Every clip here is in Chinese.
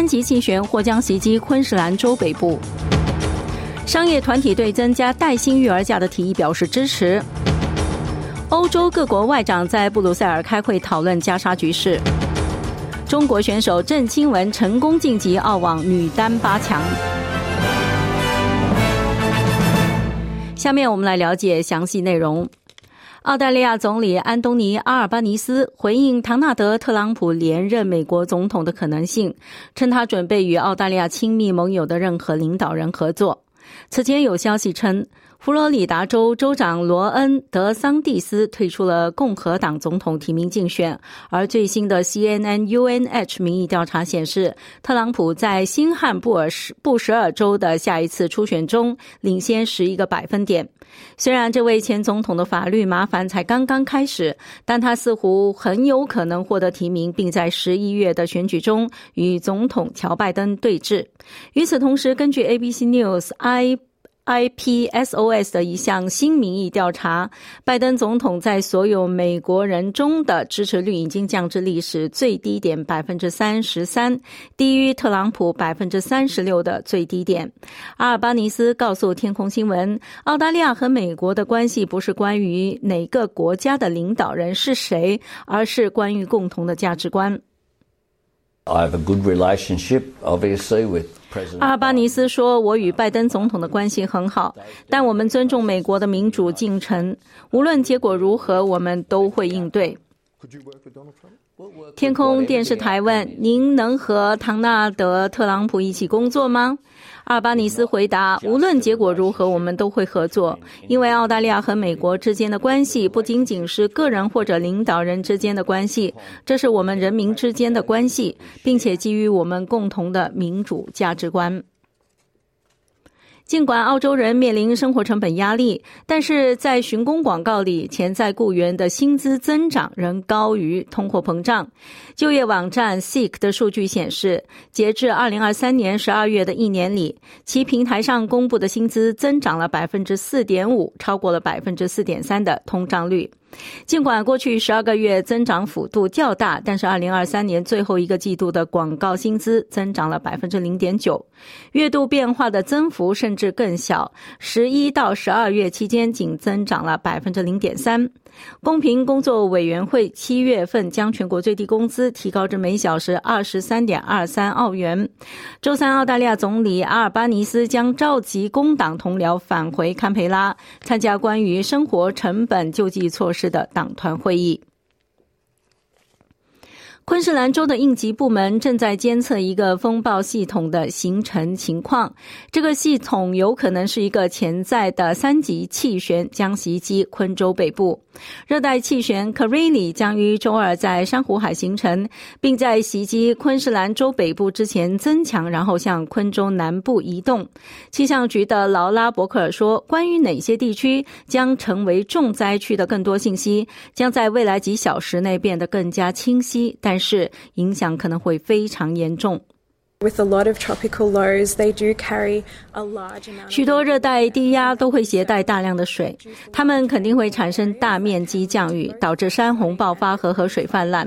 三级气旋或将袭击昆士兰州北部。商业团体对增加带薪育儿假的提议表示支持。欧洲各国外长在布鲁塞尔开会讨论加沙局势。中国选手郑钦文成功晋级澳网女单八强。下面我们来了解详细内容。澳大利亚总理安东尼·阿尔巴尼斯回应唐纳德·特朗普连任美国总统的可能性，称他准备与澳大利亚亲密盟友的任何领导人合作。此前有消息称。佛罗里达州州长罗恩·德桑蒂斯退出了共和党总统提名竞选，而最新的 CNN UNH 民意调查显示，特朗普在新罕布尔布什尔州的下一次初选中领先十一个百分点。虽然这位前总统的法律麻烦才刚刚开始，但他似乎很有可能获得提名，并在十一月的选举中与总统乔拜登对峙。与此同时，根据 ABC News I。IPSOS 的一项新民意调查，拜登总统在所有美国人中的支持率已经降至历史最低点百分之三十三，低于特朗普百分之三十六的最低点。阿尔巴尼斯告诉天空新闻，澳大利亚和美国的关系不是关于哪个国家的领导人是谁，而是关于共同的价值观。I have a good relationship, obviously, with 阿尔巴尼斯说：“我与拜登总统的关系很好，但我们尊重美国的民主进程。无论结果如何，我们都会应对。”天空电视台问：“您能和唐纳德·特朗普一起工作吗？”阿尔巴尼斯回答：“无论结果如何，我们都会合作，因为澳大利亚和美国之间的关系不仅仅是个人或者领导人之间的关系，这是我们人民之间的关系，并且基于我们共同的民主价值观。”尽管澳洲人面临生活成本压力，但是在寻工广告里，潜在雇员的薪资增长仍高于通货膨胀。就业网站 Seek 的数据显示，截至二零二三年十二月的一年里，其平台上公布的薪资增长了百分之四点五，超过了百分之四点三的通胀率。尽管过去十二个月增长幅度较大，但是二零二三年最后一个季度的广告薪资增长了百分之零点九，月度变化的增幅甚至更小，十一到十二月期间仅增长了百分之零点三。公平工作委员会七月份将全国最低工资提高至每小时二十三点二三澳元。周三，澳大利亚总理阿尔巴尼斯将召集工党同僚返回堪培拉，参加关于生活成本救济措施的党团会议。昆士兰州的应急部门正在监测一个风暴系统的形成情况。这个系统有可能是一个潜在的三级气旋，将袭击昆州北部。热带气旋 k a r i n i 将于周二在珊瑚海形成，并在袭击昆士兰州北部之前增强，然后向昆州南部移动。气象局的劳拉·伯克尔说：“关于哪些地区将成为重灾区的更多信息，将在未来几小时内变得更加清晰。”但是影响可能会非常严重。许多热带低压都会携带大量的水，它们肯定会产生大面积降雨，导致山洪爆发和河水泛滥。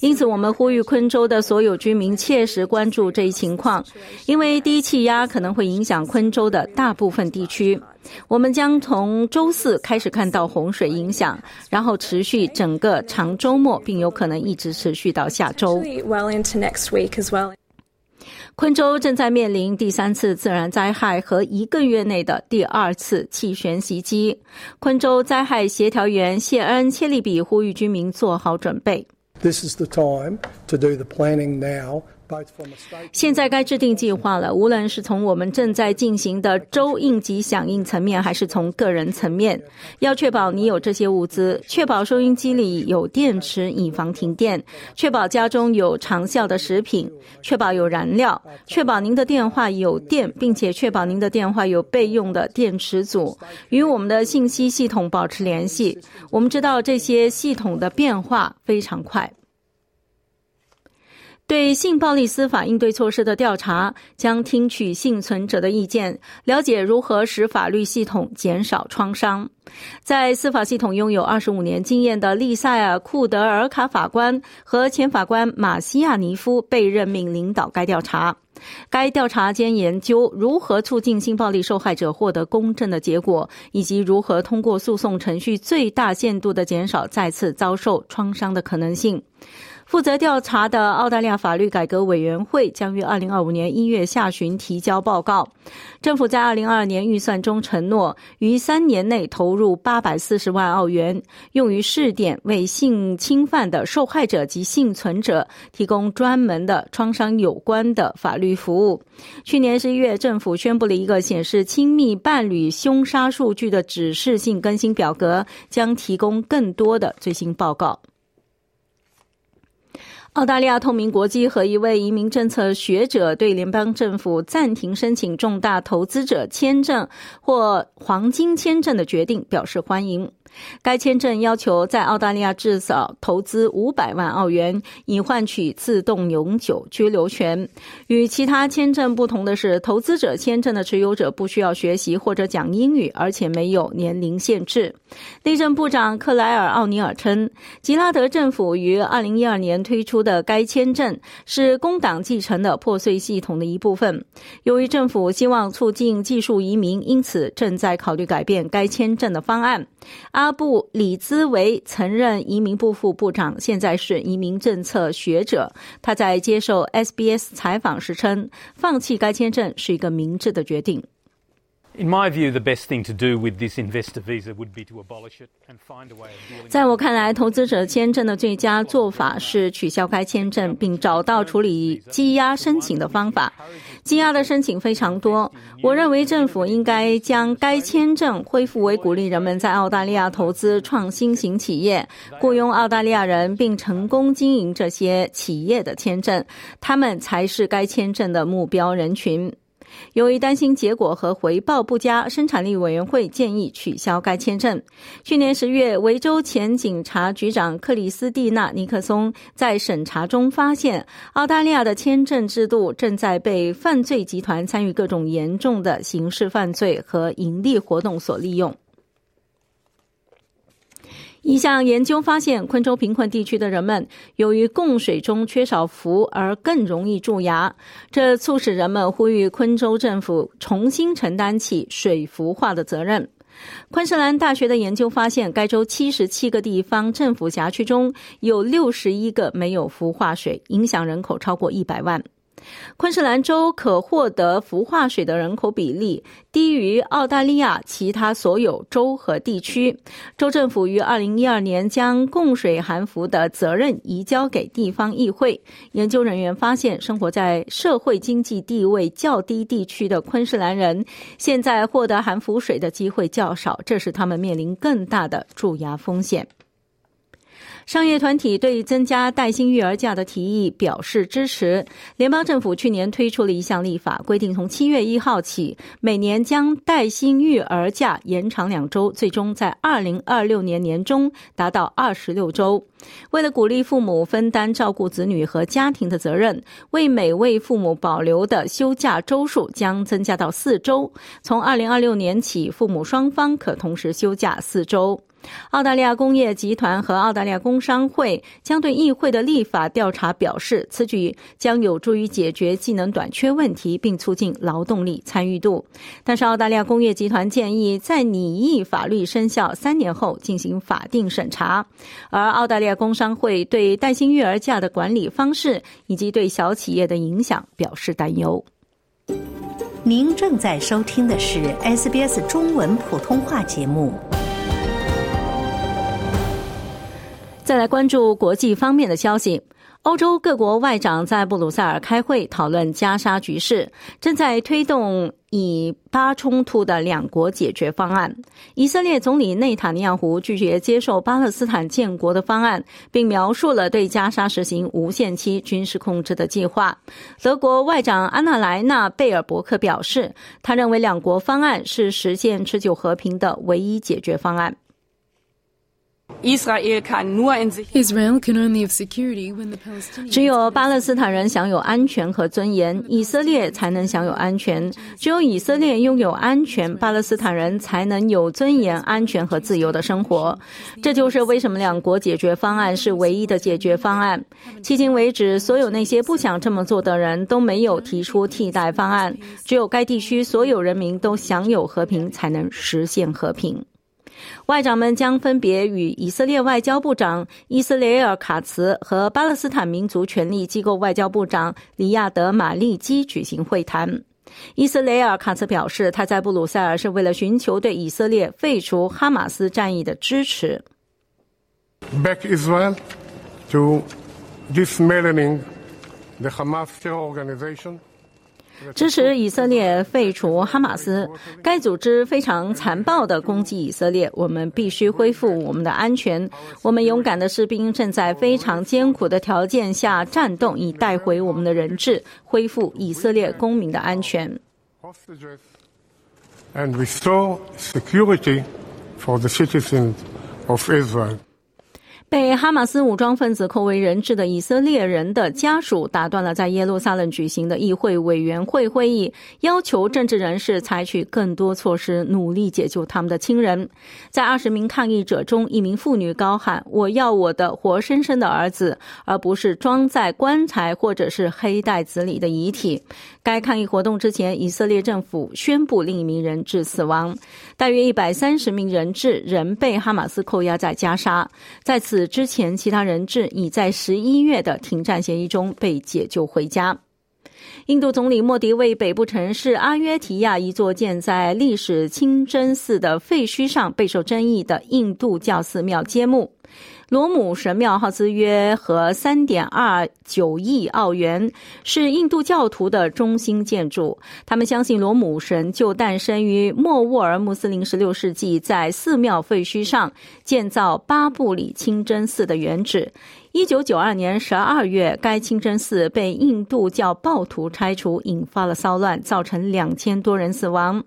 因此，我们呼吁昆州的所有居民切实关注这一情况，因为低气压可能会影响昆州的大部分地区。我们将从周四开始看到洪水影响，然后持续整个长周末，并有可能一直持续到下周。昆州正在面临第三次自然灾害和一个月内的第二次气旋袭击。昆州灾害协调员谢恩切利比呼吁居民做好准备。This is the time to do the planning now 现在该制定计划了，无论是从我们正在进行的州应急响应层面，还是从个人层面，要确保你有这些物资，确保收音机里有电池以防停电，确保家中有长效的食品，确保有燃料，确保您的电话有电，并且确保您的电话有备用的电池组，与我们的信息系统保持联系。我们知道这些系统的变化非常快。对性暴力司法应对措施的调查将听取幸存者的意见，了解如何使法律系统减少创伤。在司法系统拥有二十五年经验的利塞尔·库德尔卡法官和前法官马西亚尼夫被任命领导该调查。该调查将研究如何促进性暴力受害者获得公正的结果，以及如何通过诉讼程序最大限度的减少再次遭受创伤的可能性。负责调查的澳大利亚法律改革委员会将于二零二五年一月下旬提交报告。政府在二零二二年预算中承诺，于三年内投入八百四十万澳元，用于试点为性侵犯的受害者及幸存者提供专门的创伤有关的法律服务。去年十一月，政府宣布了一个显示亲密伴侣凶杀数据的指示性更新表格，将提供更多的最新报告。澳大利亚透明国际和一位移民政策学者对联邦政府暂停申请重大投资者签证或黄金签证的决定表示欢迎。该签证要求在澳大利亚至少投资五百万澳元，以换取自动永久居留权。与其他签证不同的是，投资者签证的持有者不需要学习或者讲英语，而且没有年龄限制。内政部长克莱尔·奥尼尔称，吉拉德政府于二零一二年推出的该签证是工党继承的破碎系统的一部分。由于政府希望促进技术移民，因此正在考虑改变该签证的方案。阿阿布里兹维曾任移民部副部长，现在是移民政策学者。他在接受 SBS 采访时称，放弃该签证是一个明智的决定。In my view the best thing to do with this investor visa would be to abolish it and find a way 在我看来投资者签证的最佳做法是取消该签证并找到处理积压申请的方法。积压的申请非常多我认为政府应该将该签证恢复为鼓励人们在澳大利亚投资创新型企业雇佣澳大利亚人并成功经营这些企业的签证他们才是该签证的目标人群。由于担心结果和回报不佳，生产力委员会建议取消该签证。去年十月，维州前警察局长克里斯蒂娜·尼克松在审查中发现，澳大利亚的签证制度正在被犯罪集团参与各种严重的刑事犯罪和盈利活动所利用。一项研究发现，昆州贫困地区的人们由于供水中缺少氟而更容易蛀牙，这促使人们呼吁昆州政府重新承担起水氟化的责任。昆士兰大学的研究发现，该州七十七个地方政府辖区中有六十一个没有氟化水，影响人口超过一百万。昆士兰州可获得氟化水的人口比例低于澳大利亚其他所有州和地区。州政府于二零一二年将供水含氟的责任移交给地方议会。研究人员发现，生活在社会经济地位较低地区的昆士兰人现在获得含氟水的机会较少，这使他们面临更大的蛀牙风险。商业团体对增加带薪育儿假的提议表示支持。联邦政府去年推出了一项立法，规定从七月一号起，每年将带薪育儿假延长两周，最终在二零二六年年中达到二十六周。为了鼓励父母分担照顾子女和家庭的责任，为每位父母保留的休假周数将增加到四周。从二零二六年起，父母双方可同时休假四周。澳大利亚工业集团和澳大利亚工商会将对议会的立法调查表示，此举将有助于解决技能短缺问题，并促进劳动力参与度。但是，澳大利亚工业集团建议在拟议法律生效三年后进行法定审查，而澳大利亚工商会对带薪育儿假的管理方式以及对小企业的影响表示担忧。您正在收听的是 SBS 中文普通话节目。再来关注国际方面的消息。欧洲各国外长在布鲁塞尔开会，讨论加沙局势，正在推动以巴冲突的两国解决方案。以色列总理内塔尼亚胡拒绝接受巴勒斯坦建国的方案，并描述了对加沙实行无限期军事控制的计划。德国外长安娜莱纳贝尔伯克表示，他认为两国方案是实现持久和平的唯一解决方案。Israel can only have security when the Palestinians 只有巴勒斯坦人享有安全和尊严，以色列才能享有安全。只有以色列拥有安全，巴勒斯坦人才能有尊严、安全和自由的生活。这就是为什么两国解决方案是唯一的解决方案。迄今为止，所有那些不想这么做的人都没有提出替代方案。只有该地区所有人民都享有和平，才能实现和平。外长们将分别与以色列外交部长伊斯雷尔·卡茨和巴勒斯坦民族权利机构外交部长里亚德·马利基举行会谈。伊斯雷尔·卡茨表示，他在布鲁塞尔是为了寻求对以色列废除哈马斯战役的支持。back Israel to dismantling the Hamas terror organization. 支持以色列废除哈马斯。该组织非常残暴地攻击以色列，我们必须恢复我们的安全。我们勇敢的士兵正在非常艰苦的条件下战斗，以带回我们的人质，恢复以色列公民的安全。被哈马斯武装分子扣为人质的以色列人的家属打断了在耶路撒冷举行的议会委员会会议，要求政治人士采取更多措施，努力解救他们的亲人。在二十名抗议者中，一名妇女高喊：“我要我的活生生的儿子，而不是装在棺材或者是黑袋子里的遗体。”该抗议活动之前，以色列政府宣布另一名人质死亡。大约一百三十名人质仍被哈马斯扣押在加沙。在此之前，其他人质已在十一月的停战协议中被解救回家。印度总理莫迪为北部城市阿约提亚一座建在历史清真寺的废墟上备受争议的印度教寺庙揭幕。罗姆神庙耗资约合三点二九亿澳元，是印度教徒的中心建筑。他们相信罗姆神就诞生于莫卧儿穆斯林十六世纪在寺庙废墟上建造巴布里清真寺的原址。一九九二年十二月，该清真寺被印度教暴徒拆除，引发了骚乱，造成两千多人死亡。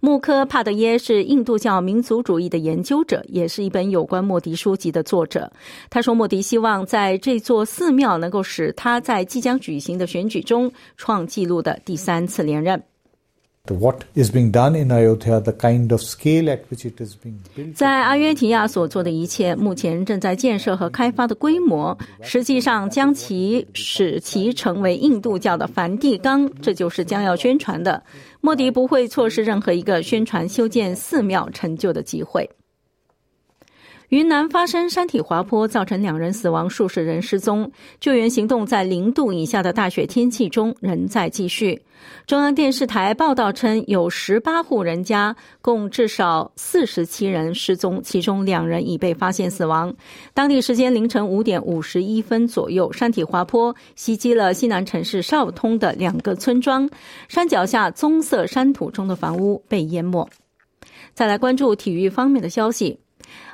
穆科帕德耶是印度教民族主义的研究者，也是一本有关莫迪书籍的作者。他说，莫迪希望在这座寺庙能够使他在即将举行的选举中创纪录的第三次连任。What is being done in ayota the kind of scale at which it is being in 在阿约提亚所做的一切，目前正在建设和开发的规模，实际上将其使其成为印度教的梵蒂冈，这就是将要宣传的。莫迪不会错失任何一个宣传修建寺庙成就的机会。云南发生山体滑坡，造成两人死亡，数十人失踪。救援行动在零度以下的大雪天气中仍在继续。中央电视台报道称，有十八户人家，共至少四十七人失踪，其中两人已被发现死亡。当地时间凌晨五点五十一分左右，山体滑坡袭击了西南城市昭通的两个村庄，山脚下棕色山土中的房屋被淹没。再来关注体育方面的消息。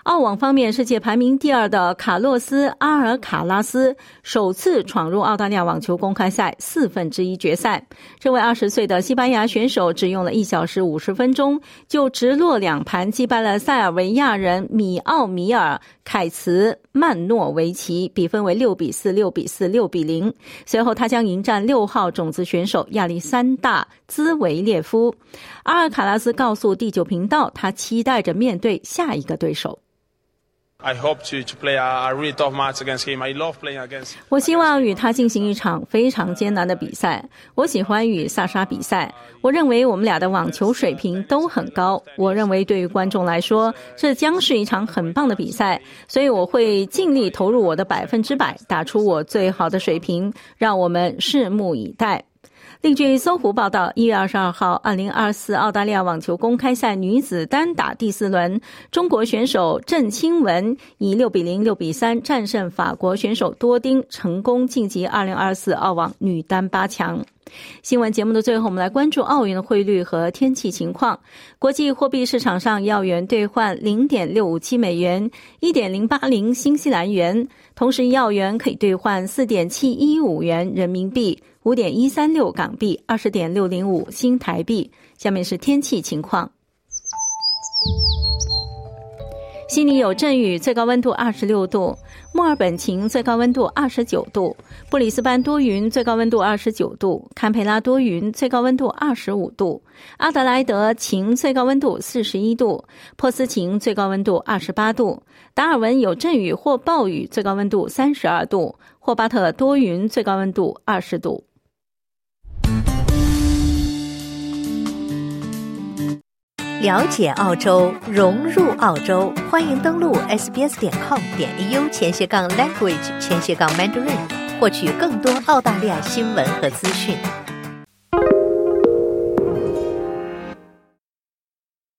澳网方面，世界排名第二的卡洛斯·阿尔卡拉斯首次闯入澳大利亚网球公开赛四分之一决赛。这位二十岁的西班牙选手只用了一小时五十分钟，就直落两盘击败了塞尔维亚人米奥米尔·凯茨曼诺维奇，比分为六比四、六比四、六比零。随后，他将迎战六号种子选手亚历山大·兹维列夫。阿尔卡拉斯告诉第九频道，他期待着面对下一个对手。I hope to, to play a, a really tough match against him. I love playing against 我希望与他进行一场非常艰难的比赛。我喜欢与萨沙比赛。我认为我们俩的网球水平都很高。我认为对于观众来说，这将是一场很棒的比赛，所以我会尽力投入我的百分之百，打出我最好的水平。让我们拭目以待。另据搜狐报道，一月二十二号，二零二四澳大利亚网球公开赛女子单打第四轮，中国选手郑钦文以六比零、六比三战胜法国选手多丁，成功晋级二零二四澳网女单八强。新闻节目的最后，我们来关注澳元的汇率和天气情况。国际货币市场上，澳元兑换零点六五七美元，一点零八零新西兰元。同时，澳元可以兑换四点七一五元人民币，五点一三六港币，二十点六零五新台币。下面是天气情况。悉尼有阵雨，最高温度二十六度；墨尔本晴，最高温度二十九度；布里斯班多云，最高温度二十九度；堪培拉多云，最高温度二十五度；阿德莱德晴，最高温度四十一度；珀斯晴，最高温度二十八度；达尔文有阵雨或暴雨，最高温度三十二度；霍巴特多云，最高温度二十度。了解澳洲，融入澳洲，欢迎登录 sbs 点 com 点 au 前斜杠 language 前斜杠 mandarin，获取更多澳大利亚新闻和资讯。